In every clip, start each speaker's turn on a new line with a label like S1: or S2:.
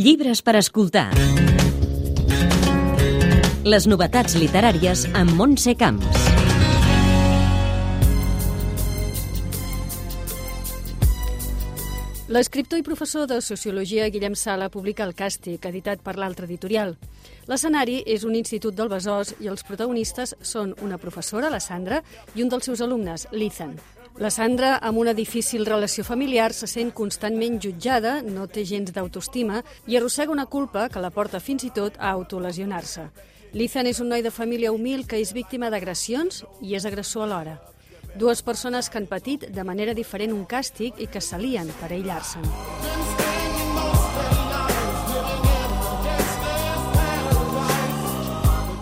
S1: Llibres per escoltar. Les novetats literàries amb Montse Camps.
S2: L'escriptor i professor de Sociologia Guillem Sala publica El Càstig, editat per l'altre editorial. L'escenari és un institut del Besòs i els protagonistes són una professora, la Sandra, i un dels seus alumnes, l'Ethan. La Sandra, amb una difícil relació familiar, se sent constantment jutjada, no té gens d'autoestima i arrossega una culpa que la porta fins i tot a autolesionar-se. L'Ethan és un noi de família humil que és víctima d'agressions i és agressor alhora. Dues persones que han patit de manera diferent un càstig i que s'alien per aïllar-se'n.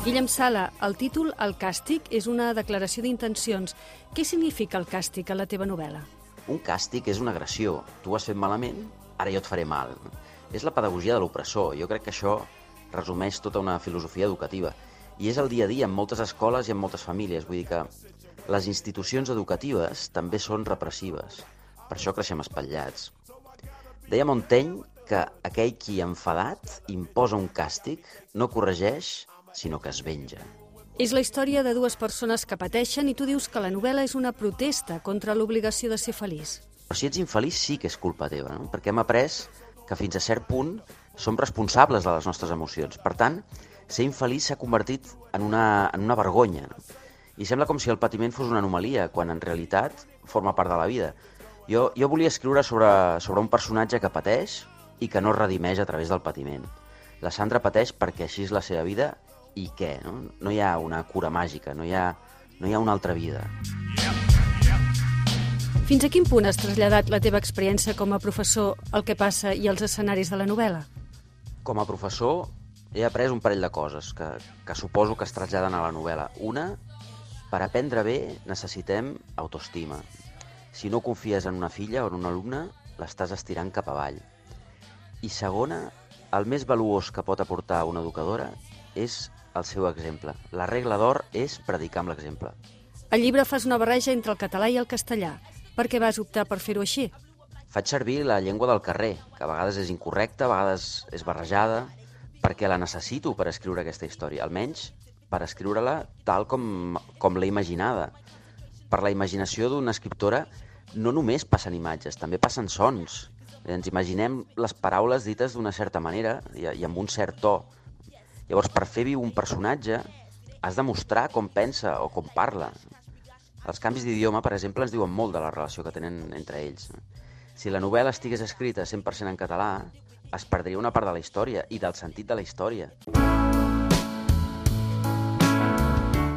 S2: Guillem Sala, el títol El càstig és una declaració d'intencions. Què significa el càstig a la teva novel·la?
S3: Un càstig és una agressió. Tu has fet malament, ara jo et faré mal. És la pedagogia de l'opressor. Jo crec que això resumeix tota una filosofia educativa. I és el dia a dia en moltes escoles i en moltes famílies. Vull dir que les institucions educatives també són repressives. Per això creixem espatllats. Deia Montaigne que aquell qui enfadat imposa un càstig no corregeix, sinó que es venja.
S2: És la història de dues persones que pateixen i tu dius que la novel·la és una protesta contra l'obligació de ser feliç.
S3: Però si ets infeliç sí que és culpa teva, no? perquè hem après que fins a cert punt som responsables de les nostres emocions. Per tant, ser infeliç s'ha convertit en una, en una vergonya. No? I sembla com si el patiment fos una anomalia, quan en realitat forma part de la vida. Jo, jo volia escriure sobre, sobre un personatge que pateix i que no es redimeix a través del patiment. La Sandra pateix perquè així és la seva vida i què? No, no hi ha una cura màgica, no hi ha, no hi ha una altra vida.
S2: Fins a quin punt has traslladat la teva experiència com a professor al que passa i als escenaris de la novel·la?
S3: Com a professor he après un parell de coses que, que suposo que es traslladen a la novel·la. Una, per aprendre bé necessitem autoestima. Si no confies en una filla o en un alumne, l'estàs estirant cap avall. I segona, el més valuós que pot aportar una educadora és el seu exemple. La regla d'or és predicar amb l'exemple.
S2: Al llibre fas una barreja entre el català i el castellà. Per què vas optar per fer-ho així?
S3: Faig servir la llengua del carrer, que a vegades és incorrecta, a vegades és barrejada, perquè la necessito per escriure aquesta història, almenys per escriure-la tal com, com l'he imaginada. Per la imaginació d'una escriptora no només passen imatges, també passen sons. Ens imaginem les paraules dites d'una certa manera i, i amb un cert to. Llavors, per fer viu un personatge, has de mostrar com pensa o com parla. Els canvis d'idioma, per exemple, ens diuen molt de la relació que tenen entre ells. Si la novel·la estigués escrita 100% en català, es perdria una part de la història i del sentit de la història.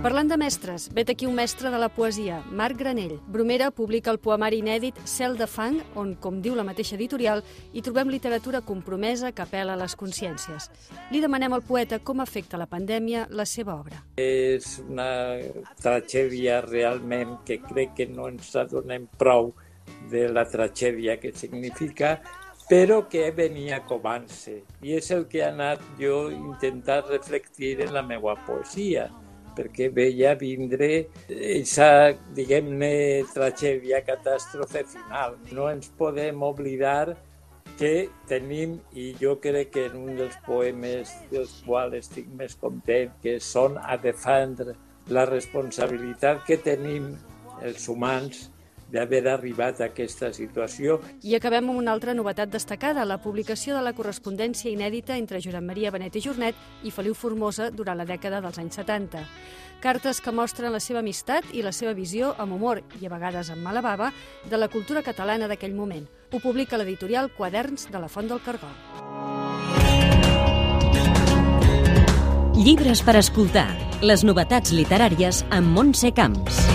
S2: Parlant de mestres, vet aquí un mestre de la poesia, Marc Granell. Bromera publica el poemari inèdit Cel de fang, on, com diu la mateixa editorial, hi trobem literatura compromesa que apela a les consciències. Li demanem al poeta com afecta la pandèmia la seva obra.
S4: És una tragèdia realment que crec que no ens adonem prou de la tragèdia que significa però que venia com-se. I és el que ha anat jo intentar reflectir en la meva poesia perquè veia vindre aquesta, diguem-ne, tragèdia, catàstrofe final. No ens podem oblidar que tenim, i jo crec que en un dels poemes dels quals estic més content, que són a defendre la responsabilitat que tenim els humans d'haver arribat a aquesta situació.
S2: I acabem amb una altra novetat destacada, la publicació de la correspondència inèdita entre Josep Maria Benet i Jornet i Feliu Formosa durant la dècada dels anys 70. Cartes que mostren la seva amistat i la seva visió amb humor i a vegades amb mala bava de la cultura catalana d'aquell moment. Ho publica l'editorial Quaderns de la Font del Cargol.
S1: Llibres per escoltar. Les novetats literàries amb Montse Camps.